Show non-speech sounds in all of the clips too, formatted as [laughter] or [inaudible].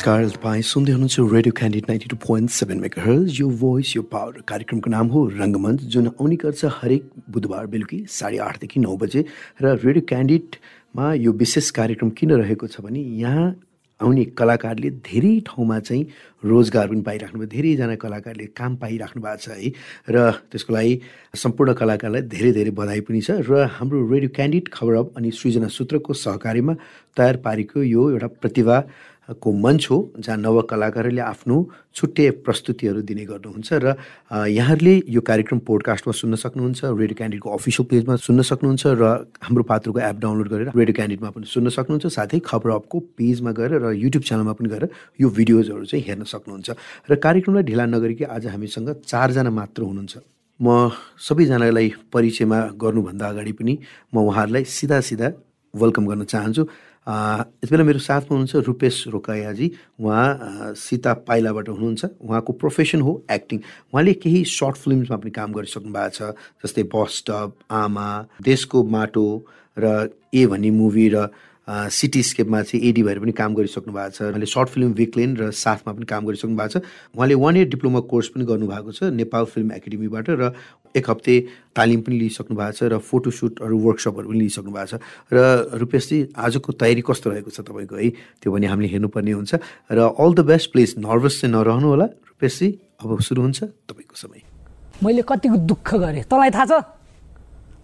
नमस्कार तपाईँ सुन्दै हुनुहुन्छ Radio Candid ninety two point seven maker your voice your power कार्यक्रमको नाम हो रङ्गमञ्च जुन आउने गर्छ हरेक बुधबार बेलुकी साढे आठदेखि नौ बजे। र रेडियो क्यान्डिडमा यो विशेष कार्यक्रम किन रहेको छ भने यहाँ आउने कलाकारले धेरै ठाउँमा चाहिँ रोजगार पनि पाइराख्नु भयो धेरैजना कलाकारले काम पाइराख्नु भएको छ है। र त्यसको लागि सम्पूर्ण कलाकारलाई धेरै धेरै बधाई पनि छ। र हाम्रो रेडियो क्यान्डिड खबर अनि सृजना सूत्रको सहकारीमा तयार पारेको यो एउटा प्रतिभा को मञ्च हो जहाँ नव कलाकारहरूले आफ्नो छुट्टै प्रस्तुतिहरू दिने गर्नुहुन्छ र यहाँहरूले यो कार्यक्रम पोडकास्टमा सुन्न सक्नुहुन्छ रेडियो क्यान्डिडको अफिसियल पेजमा सुन्न सक्नुहुन्छ र हाम्रो पात्रको एप डाउनलोड गरेर रेडियो क्यान्डिडमा पनि सुन्न सक्नुहुन्छ साथै खबर अपको पेजमा गएर र युट्युब च्यानलमा पनि गएर यो भिडियोजहरू चाहिँ हेर्न सक्नुहुन्छ। र कार्यक्रमलाई ढिला नगरिकन आज हामीसँग चारजना मात्र हुनुहुन्छ। म सबैजनालाई परिचयमा गर्नुभन्दा अगाडि पनि म उहाँहरूलाई सिधा सिधा वेलकम गर्न चाहन्छु। यति बेला मेरो साथमा हुनुहुन्छ रुपेश रोकायाजी। उहाँ सीता पाइलाबाट हुनुहुन्छ। उहाँको प्रोफेसन हो एक्टिङ। उहाँले केही सर्ट फिल्मसमा पनि काम गरिसक्नु भएको छ जस्तै बस आमा देशको माटो र ए भन्ने मुभी र सिटी स्केपमा चाहिँ एडी भएर पनि काम गरिसक्नु भएको छ। उहाँले सर्ट फिल्म विक्लेन र साथमा पनि काम गरिसक्नु भएको छ। उहाँले वान इयर डिप्लोमा कोर्स पनि गर्नुभएको छ नेपाल फिल्म एकाडेमीबाट र एक हप्ते तालिम पनि लिइसक्नु भएको छ र फोटोसुटहरू वर्कसपहरू पनि लिइसक्नु भएको छ। र रूपेशजी आजको तयारी कस्तो रहेको छ तपाईँको है? त्यो पनि हामीले हेर्नुपर्ने हुन्छ। र all the best please nervous चाहिँ नरहनु होला। रूपेशजी अब सुरु हुन्छ तपाईँको समय। मैले कतिको दुःख गरेँ? तँलाई थाहा छ?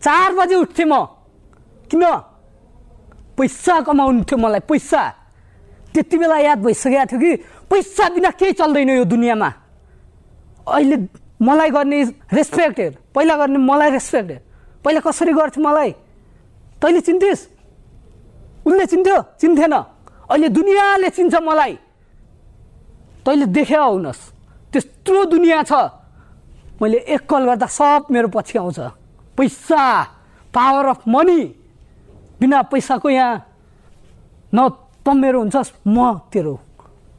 चार बजे उठ्थेँ म। किन? पैसा कमाउनु थियो मलाई पैसा त्यति बेला याद भइसकेको थियो कि पैसा बिना केही चल्दैन यो दुनियाँमा अहिले मलाई गर्ने रेस्पेक्ट हेर पहिला गर्ने मलाई रेस्पेक्ट हेर पहिला कसरी गर्थ्यो मलाई तैँले चिन्थिस् उसले चिन्थ्यो चिन्थेन अहिले दुनियाँले चिन्छ मलाई तैँले देखे आउनुहोस् त्यत्रो दुनियाँ छ मैले एक कल गर्दा सब मेरो पछि आउँछ पैसा पावर अफ मनी बिना पैसाको यहाँ न त मेरो हुन्छस् म तेरो।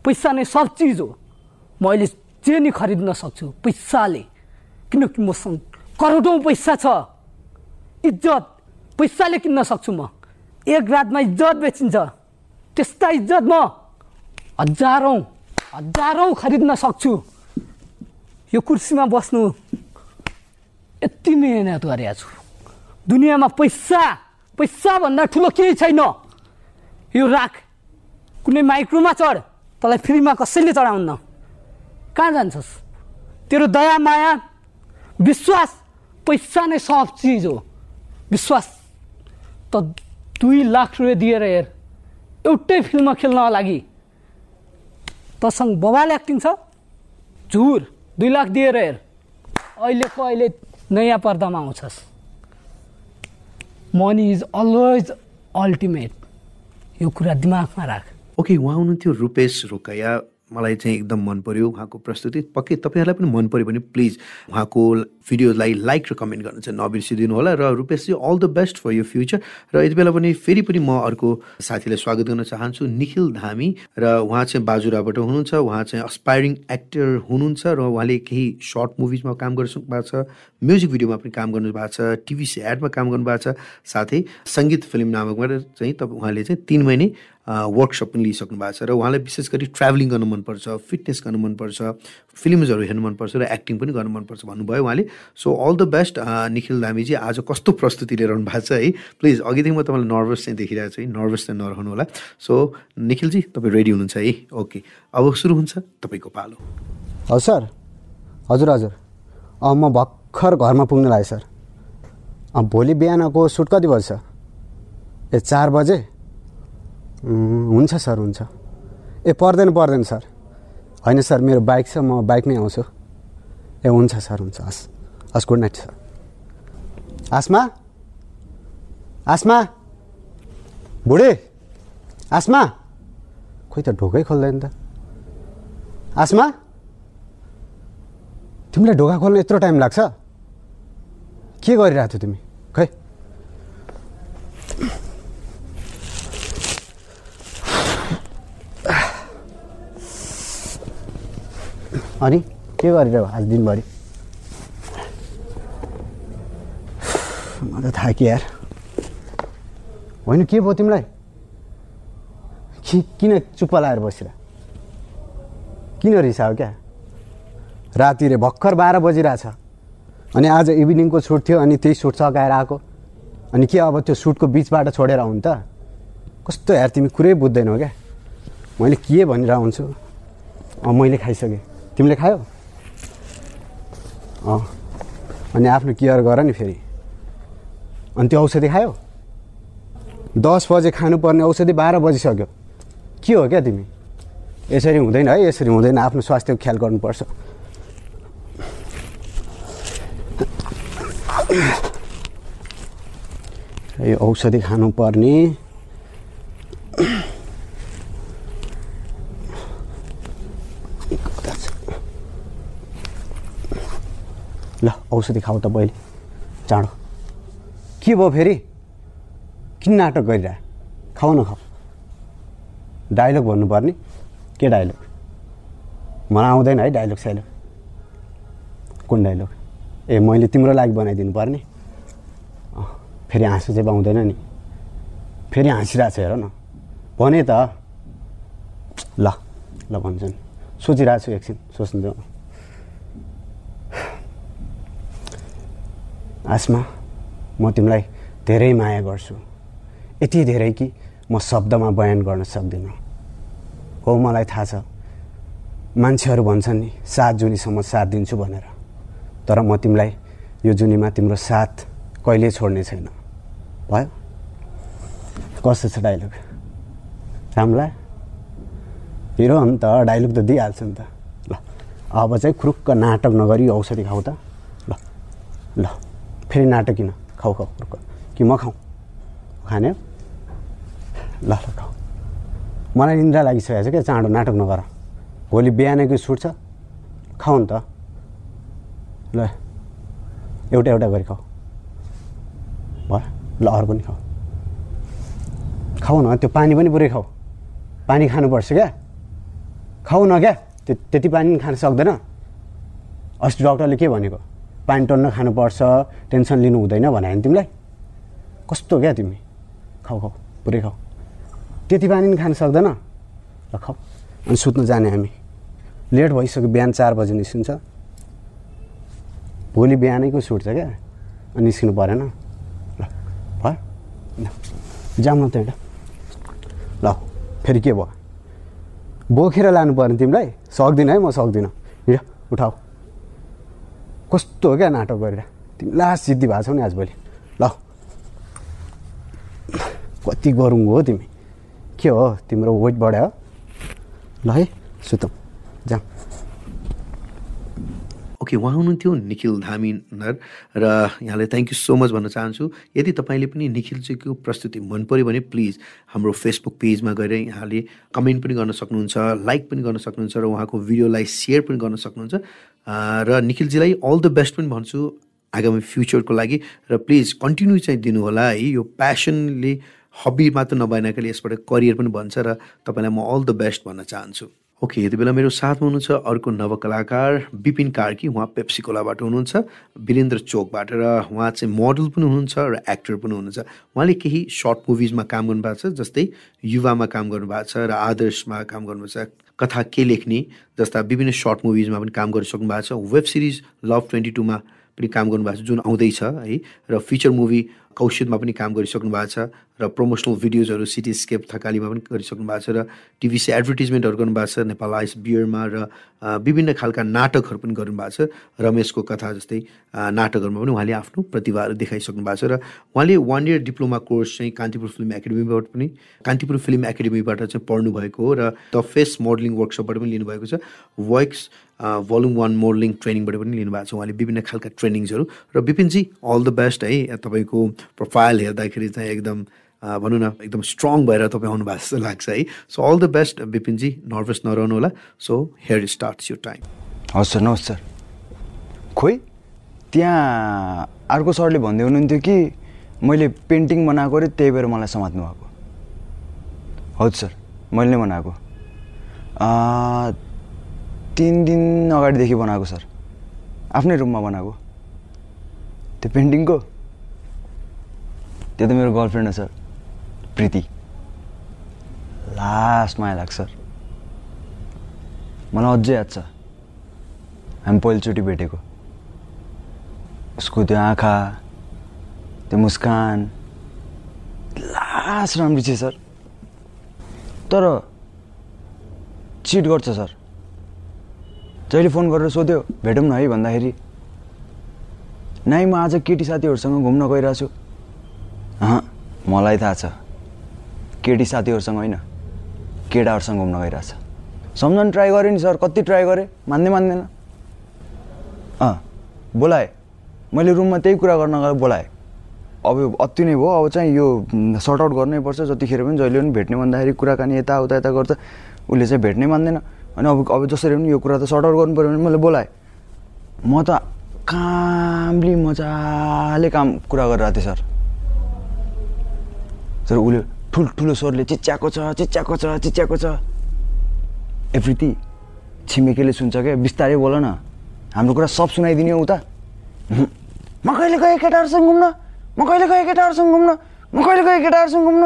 पैसा नै सब चिज हो। म अहिले जे नि खरिद्न सक्छु पैसाले। किनकि मसँग करोडौँ पैसा छ। इज्जत पैसाले किन्न सक्छु म। एक रातमा इज्जत बेचिन्छ। त्यस्ता इज्जत म हजारौँ हजारौँ खरिद्न सक्छु। यो कुर्सीमा बस्नु यति मिहिनेत गरेको छु। दुनियाँमा पैसा पैसाभन्दा ठुलो केही छैन। यो राख। कुनै माइक्रोमा चढ। तँलाई फ्रीमा कसैले चढाउन्न। कहाँ जान्छस्? तेरो दया माया विश्वास पैसा नै सब चिज हो। विश्वास। त दुई लाख रुपियाँ दिएर हेर। एउटै फिल्ममा खेल्नको लागि तसँग बबाल एक्टिङ छ। झुर। दुई लाख दिएर हेर। अहिलेको अहिले नयाँ पर्दामा आउँछस्। मनी इज अलवेज अल्टिमेट यो कुरा दिमागमा राख ओके उहाँ हुनुहुन्थ्यो रुपेश रोकैया मलाई चाहिँ एकदम मन पर्यो उहाँको प्रस्तुति। पक्कै तपाईँहरूलाई पनि मन पऱ्यो भने प्लिज उहाँको भिडियोलाई लाइक र कमेन्ट गर्न चाहिँ नबिर्सिदिनु होला र रुपेशजी all the best for your future र यति बेला पनि फेरि पनि म अर्को साथीलाई स्वागत गर्न चाहन्छु निखिल धामी। र उहाँ चाहिँ बाजुराबाट हुनुहुन्छ उहाँ चाहिँ अस्पायरिङ एक्टर हुनुहुन्छ र उहाँले केही सर्ट मुभिजमा काम गरिसक्नु भएको छ म्युजिक भिडियोमा पनि काम गर्नु भएको छ टिभी एडमा काम गर्नुभएको छ। साथै सङ्गीत फिल्म नामकबाट चाहिँ तपाईँ उहाँले चाहिँ तिन महिने वर्कसप पनि लिइसक्नु भएको छ र उहाँलाई विशेष गरी ट्राभलिङ गर्न मनपर्छ फिटनेस गर्नु मनपर्छ फिल्महरू हेर्नु मनपर्छ र एक्टिङ पनि गर्नु मनपर्छ भन्नुभयो उहाँले। So all the best Nikhil दामीजी आज कस्तो प्रस्तुति लिएर आउनु भएको छ है? प्लिज अघिदेखि म तपाईँलाई नर्भस चाहिँ देखिरहेको छु है। नर्भस चाहिँ नरहनु होला। सो निखिलजी तपाईँ रेडी हुनुहुन्छ है? ओके अब सुरु हुन्छ तपाईँको पालो। हजुर सर। हजुर हजुर। म भर्खर घरमा पुग्नु लाग्यो सर। भोलि बिहानको सुट कति बज्छ? ए चार बजे? हुन्छ सर हुन्छ। ए पर्दैन पर्दैन सर। होइन सर मेरो बाइक छ म बाइकमै आउँछु। ए हुन्छ सर हुन्छ। हस् हस् गुड नाइट सर। आसमा? आसमा? बुढी? आसमा? खोइ त ढोकै खोल्दैन त। आसमा? तिमीलाई ढोका खोल्न यत्रो टाइम लाग्छ? के गरिरहेको थियौ तिमी? अनि के गरिरह आज दिनभरि? म त थाकेँ यार। होइन के भयो तिमीलाई? कि किन चुप्प लाएर बसिरह किन रिसायो क्या? राति रे भर्खर बाह्र बजिरहेछ। अनि आज इभिनिङको सुट थियो अनि त्यही सुट सकाएर आएको। अनि के अब त्यो सुटको बिचबाट छोडेर आउनु त? कस्तो यार तिमी कुरै बुझ्दैनौ क्या? मैले के भनिरहेको हुन्छु मैले खाइसकेँ। तिमीले खायौ? अँ। अनि आफ्नो केयर गर नि फेरि। अनि त्यो औषधि खायो? दस बजे खानुपर्ने औषधि बाह्र बजिसक्यो। के हो क्या तिमी? यसरी हुँदैन है यसरी हुँदैन। आफ्नो स्वास्थ्यको ख्याल गर्नुपर्छ। [coughs] यो औषधि खानुपर्ने ल औषधि खाऊ त पहिले चाँडो। के भयो फेरि? किन नाटक गरिरह खाऊ न खाऊ। डाइलग भन्नुपर्ने के डाइलग मलाई आउँदैन है डाइलग साइलग कुन डाइलग ए मैले तिम्रो लागि बनाइदिनु पर्ने। फेरि हाँसो चाहिँ पाउँदैन नि। फेरि हाँसिरहेको छ हेर न। भने त ल ल भन्छन्। सोचिरहेको छु एकछिन सोच्नु देऊ न। आसमा म तिमीलाई धेरै माया गर्छु। यति धेरै कि म शब्दमा बयान गर्न सक्दिनँ। हो मलाई थाहा छ। मान्छेहरू भन्छन् नि सात जुनीसम्म साथ दिन्छु भनेर। तर म तिमीलाई यो जुनीमा तिम्रो साथ कहिले छोड्ने छैन। भयो। कस्तो छ डाइलग राम्रो? हिरो हो नि त डाइलग त दिइहाल्छ नि त। ल अब चाहिँ खुरुक्क नाटक नगरी औषधि खाऊ त। ल ल। फेरि नाटक किन? खाऊ खाऊ खुरुक्क कि म खाऊँ? खाने? ल ल खाऊ। मलाई निन्द्रा लागिसकेको छ क्या चाँडो नाटक नगर। भोलि बिहानैको सुट छ। खाऊ नि त। ल एउटा एउटा गरी खाऊ। भयो ल अरू पनि खाऊ। खाऊ न त्यो पानी पनि पुरै खाऊ। पानी खानुपर्छ क्या। खाऊ न क्या। त्यो त्यति पनि खान सक्दैन। अस्ति डक्टरले के भनेको? पानी टन्न खानुपर्छ टेन्सन लिनु हुँदैन भने तिमीलाई। कस्तो क्या तिमी? खाऊ खाऊ पुरै खाऊ। त्यति पानी पनि खान सक्दैन? ल खाऊ। अनि सुत्नु जाने हामी। लेट भइसक्यो बिहान चार बजी निस्किन्छ। भोलि बिहानैको सुट छ क्या? अनि निस्किनु परेन। ल भयो जाऊँ न त ल फेरि के भयो? बोकेर लानु पर्ने तिमीलाई? सक्दिनँ है म सक्दिनँ। हिँड उठाऊ। कस्तो हो क्या नाटक गरेर? तिमी लास्ट जिद्दी भएको छौ नि आजभोलि ल। कति गरौँ हो तिमी। के हो? तिम्रो वेट बढ्यो ल है सुतौँ। जाऊँ। ओके उहाँ हुनुहुन्थ्यो निखिल धामिनर र यहाँलाई थ्याङ्क यू सो मच भन्न चाहन्छु। यदि तपाईँले पनि निखिलजीको प्रस्तुति मन पऱ्यो भने प्लिज हाम्रो फेसबुक पेजमा गएर यहाँले कमेन्ट पनि गर्न सक्नुहुन्छ लाइक पनि गर्न सक्नुहुन्छ र उहाँको भिडियोलाई सेयर पनि गर्न सक्नुहुन्छ। र निखिलजीलाई अल द बेस्ट पनि भन्छु आगामी फ्युचरको लागि। र प्लिज कन्टिन्यू चाहिँ दिनुहोला है। यो प्यासनले हबी मात्र नभएनकाले यसबाट करियर पनि बन्छ र तपाईँलाई म अल द बेस्ट भन्न चाहन्छु। ओके यति बेला मेरो साथमा हुनुहुन्छ अर्को नवकलाकार विपिन कार्की। उहाँ पेप्सिकोलाबाट हुनुहुन्छ वीरेन्द्र चोकबाट र उहाँ चाहिँ मोडल पनि हुनुहुन्छ र एक्टर पनि हुनुहुन्छ। उहाँले केही सर्ट मुभिजमा काम गर्नुभएको छ जस्तै युवामा काम गर्नुभएको छ र आदर्शमा काम गर्नुभएको छ। कथा के लेख्ने जस्ता विभिन्न सर्ट मुभिजमा पनि काम गरिसक्नु भएको छ। वेब सिरिज लभ ट्वेन्टी टूमा पनि काम गर्नुभएको छ जुन आउँदैछ है। र फिचर मुभी कौशिदमा पनि काम गरिसक्नु भएको छ। र प्रमोसनल भिडियोजहरू सिटीस्केप थकालीमा पनि गरिसक्नु भएको छ र टिभीसी एडभर्टिजमेन्टहरू गर्नुभएको छ नेपाल आइस बियरमा र विभिन्न खालका नाटकहरू पनि गर्नुभएको छ। रमेशको कथा जस्तै नाटकहरूमा पनि उहाँले आफ्नो प्रतिभाहरू देखाइसक्नु भएको छ र उहाँले वान इयर डिप्लोमा कोर्स चाहिँ कान्तिपुर फिल्म एकाडेमीबाट पनि कान्तिपुर फिल्म एकाडेमीबाट चाहिँ पढ्नुभएको हो र द फेस मोडलिङ वर्कसपबाट पनि लिनुभएको छ। वक्स भोल्युम वान मोडलिङ ट्रेनिङबाट पनि लिनुभएको छ उहाँले विभिन्न खालका ट्रेनिङ्सहरू र विपिनजी अल द बेस्ट है। तपाईँको प्रोफाइल हेर्दाखेरि चाहिँ एकदम भनौँ न एकदम स्ट्रङ भएर तपाईँ आउनु भएको जस्तो लाग्छ है। सो अल द बेस्ट विपिनजी नर्भस नरहनु होला। So here starts your time हजुर सर नमस्ते सर। खोइ त्यहाँ अर्को सरले भन्दै हुनुहुन्थ्यो कि मैले पेन्टिङ बनाएको अरे त्यही भएर मलाई समात्नु भएको। हजुर सर मैले नै बनाएको। तिन दिन अगाडिदेखि बनाएको सर। आफ्नै रुममा बनाएको। त्यो पेन्टिङको त्यो त मेरो गर्लफ्रेन्ड हो सर। प्रीति। लास्ट माया लाग्छ। मलाई अझै याद छ। हामी पहिलोचोटि भेटेको। उसको त्यो आँखा त्यो मुस्कान। लास राम्रो छ सर। तर चिट गर्छ सर। जहिले फोन गरेर सोध्यो भेटौँ न है? भन्दाखेरि नाइ म आज केटी साथीहरूसँग घुम्न गइरहेको छु मलाई थाहा छ। केटी साथीहरूसँग होइन केटाहरूसँग घुम्न गइरहेछ। सम्झाउनु ट्राई गरेँ नि सर कति ट्राई गरेँ? मान्दै मान्दैन। अँ बोलाएँ। मैले रुममा त्यही कुरा गर्न गएर बोलाएँ। अब अति नै भयो अब चाहिँ यो सर्ट आउट गर्नै पर्छ। जतिखेर पनि जहिले पनि भेट्ने भन्दाखेरि कुराकानी यताउता यता गर्छ उसले चाहिँ भेट्नै मान्दैन। अनि अब अब जसरी पनि यो कुरा त सर्ट आउट गर्नु पऱ्यो भने मैले बोलाएँ। म त कामले मजाले काम कुरा गरिरहेको थिएँ सर। सर उसले ठुल्ठुलो स्वरले चिच्याएको छ चिच्याएको छ चिच्याएको छ। एभ्रिथी छिमेकीले सुन्छ क्या बिस्तारै बोल न। हाम्रो कुरा सब सुनाइदिने हो उता। म कहिले गएँ केटाहरूसँग घुम्न? म कहिले गएँ केटाहरूसँग घुम्न? म कहिले गएँ केटाहरूसँग घुम्न?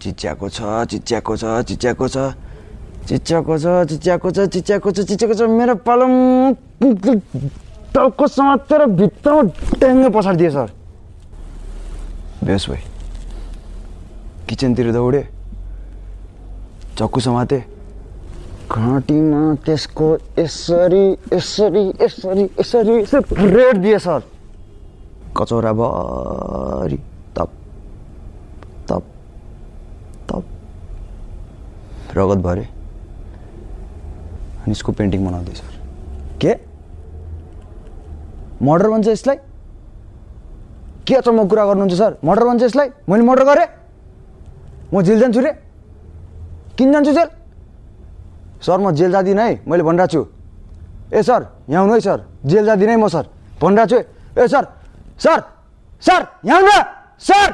चिच्याएको छ चिच्याएको छ चिच्याएको छ। चिच्याएको छ चिच्याएको छ चिच्याएको छ चिच्याएको छ। मेरो पालम टाउको समातेर भित्तामा ट्याङ्गै पछाडिदिए सर। बेस भाइ किचनतिर दौडेँ चक्कु समातेँ घाँटीमा त्यसको यसरी यसरी यसरी यसरी रेड दिए सर। कचौराभरि तप तप तप। रगत भरे। अनि यसको पेन्टिङ बनाउँदै सर। के? मर्डर भन्छ यसलाई? के अचम्म कुरा गर्नुहुन्छ सर? मर्डर भन्छ यसलाई? मैले मर्डर गरेँ? म जेल जान्छु रे। किन जान्छु जेल सर म जेल जाँदिनँ है मैले भनिरहेको छु। ए सर यहाँ आउनु है सर। जेल जाँदिनँ है म सर। भनिरहेको छु। ए सर सर सर यहाँ सर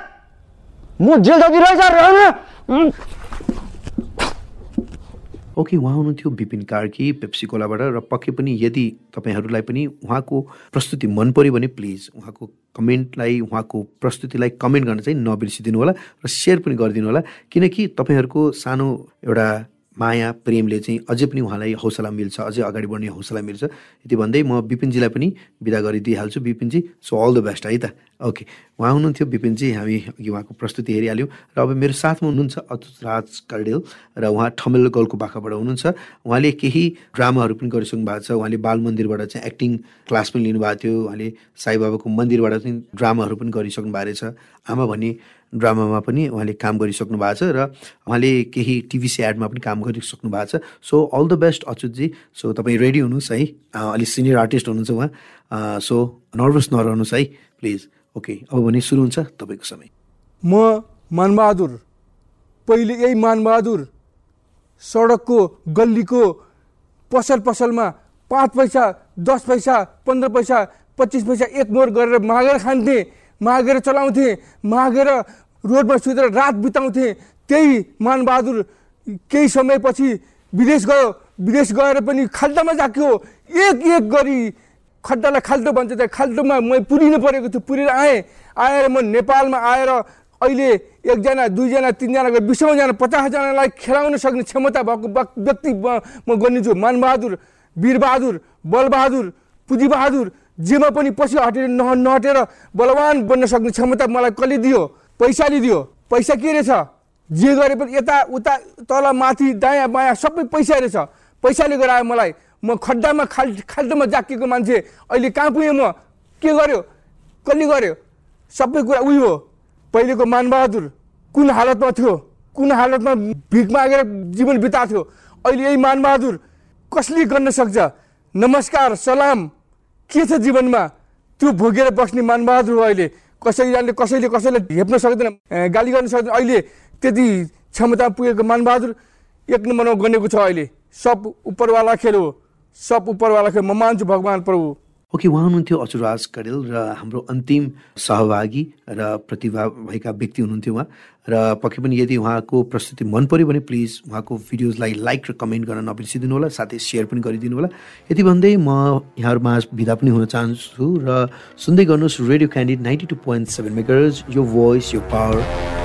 म जेल जाँदिनँ है सर ओके उहाँ हुनुहुन्थ्यो विपिन कार्की पेप्सी कोलाबाट र पक्कै पनि यदि तपाईँहरूलाई पनि उहाँको प्रस्तुति मन पऱ्यो भने प्लिज उहाँको कमेन्टलाई उहाँको प्रस्तुतिलाई कमेन्ट गर्न चाहिँ नबिर्सिदिनु होला र सेयर पनि गरिदिनु होला किनकि तपाईँहरूको सानो एउटा माया प्रेमले चाहिँ अझै पनि उहाँलाई हौसला मिल्छ अझै अगाडि बढ्ने हौसला मिल्छ। यति भन्दै म विपिनजीलाई पनि विदा गरिदिइहाल्छु। विपिनजी सो अल द बेस्ट है त। ओके उहाँ हुनुहुन्थ्यो। विपिनजी हामी अघि उहाँको प्रस्तुति हेरिहाल्यौँ। र अब मेरो साथमा हुनुहुन्छ अतुत राज कर्डेल र उहाँ ठमेल गलको बाखाबाट हुनुहुन्छ। उहाँले केही ड्रामाहरू पनि गरिसक्नु भएको छ। उहाँले बाल मन्दिरबाट चाहिँ एक्टिङ क्लास पनि लिनुभएको थियो। उहाँले साईबाबाको मन्दिरबाट चाहिँ ड्रामाहरू पनि गरिसक्नु भएको रहेछ। आमा भन्ने ड्रामामा पनि उहाँले काम गरिसक्नु भएको छ र उहाँले केही टिभी एडमा पनि काम गरिसक्नु भएको छ। सो अल द बेस्ट अच्युतजी। सो तपाईँ रेडी हुनुहोस् है। अलिक सिनियर आर्टिस्ट हुनुहुन्छ उहाँ। सो नर्भस नरहनुहोस् है प्लिज ओके अब भने सुरु हुन्छ तपाईँको समय। म मानबहादुर। पहिले यही मानबहादुर। सडकको गल्लीको पसल पसलमा पाँच पैसा दस पैसा पन्ध्र पैसा पच्चिस पैसा एक मोर गरेर मागेर खान्थेँ। मागेर चलाउँथेँ मागेर रोडमा सुतेर रात बिताउँथेँ त्यही मानबहादुर केही समयपछि विदेश गयो। विदेश गएर पनि खाल्टामा जाक्यो एक एक गरी खड्डालाई खाल्टो भन्छ त्यहाँ खाल्टोमा म पुरिनु परेको थियो पुरेर आएँ। आएर म नेपालमा आएर अहिले एकजना दुईजना तिनजना गरी बिसौँजना पचासजनालाई खेलाउन सक्ने क्षमता भएको व्यक्ति म गनिन्छु। मानबहादुर वीरबहादुर बलबहादुर पुँजीबहादुर जेमा पनि पछि हटेर न नहटेर बलवान बन्न सक्ने क्षमता मलाई कसले दियो? पैसाले दियो। पैसा के रहेछ? जे गरे पनि यता उता तल माथि दायाँ बायाँ सबै पैसा रहेछ। पैसाले गरायो मलाई। म खड्डामा खाल खाल्टोमा जाकिएको मान्छे। अहिले कहाँ पुगेँ म? के गर्यो? कसले गर्यो? सबै कुरा उयो हो। पहिलेको मानबहादुर कुन हालतमा थियो? कुन हालतमा भिख मागेर जीवन बिताएको थियो? अहिले यही मानबहादुर कसले गर्न सक्छ? नमस्कार सलाम। के छ जीवनमा? त्यो भोगेर बस्ने मानबहादुर अहिले। कसैले कसैले कसैलाई हेप्न सक्दैन गाली गर्न सक्दैन। अहिले त्यति क्षमता पुगेको मानबहादुर एक नम्बरमा गनेको छ अहिले। सब उपरवाला खेल हो। सब उपरवाला खेल। म मान्छु भगवान् प्रभु। ओके उहाँ हुनुहुन्थ्यो अचुराज कडेल र हाम्रो अन्तिम सहभागी र प्रतिभा भएका व्यक्ति हुनुहुन्थ्यो उहाँ। र पक्कै पनि यदि उहाँको प्रस्तुति मन पऱ्यो भने प्लिज उहाँको भिडियोजलाई लाइक र कमेन्ट गर्न नबिर्सिदिनु होला साथै सेयर पनि गरिदिनु होला यति भन्दै म यहाँहरूमा विदा पनि हुन चाहन्छु र सुन्दै गर्नुहोस् Radio Candid ninety two point seven makers your voice your power.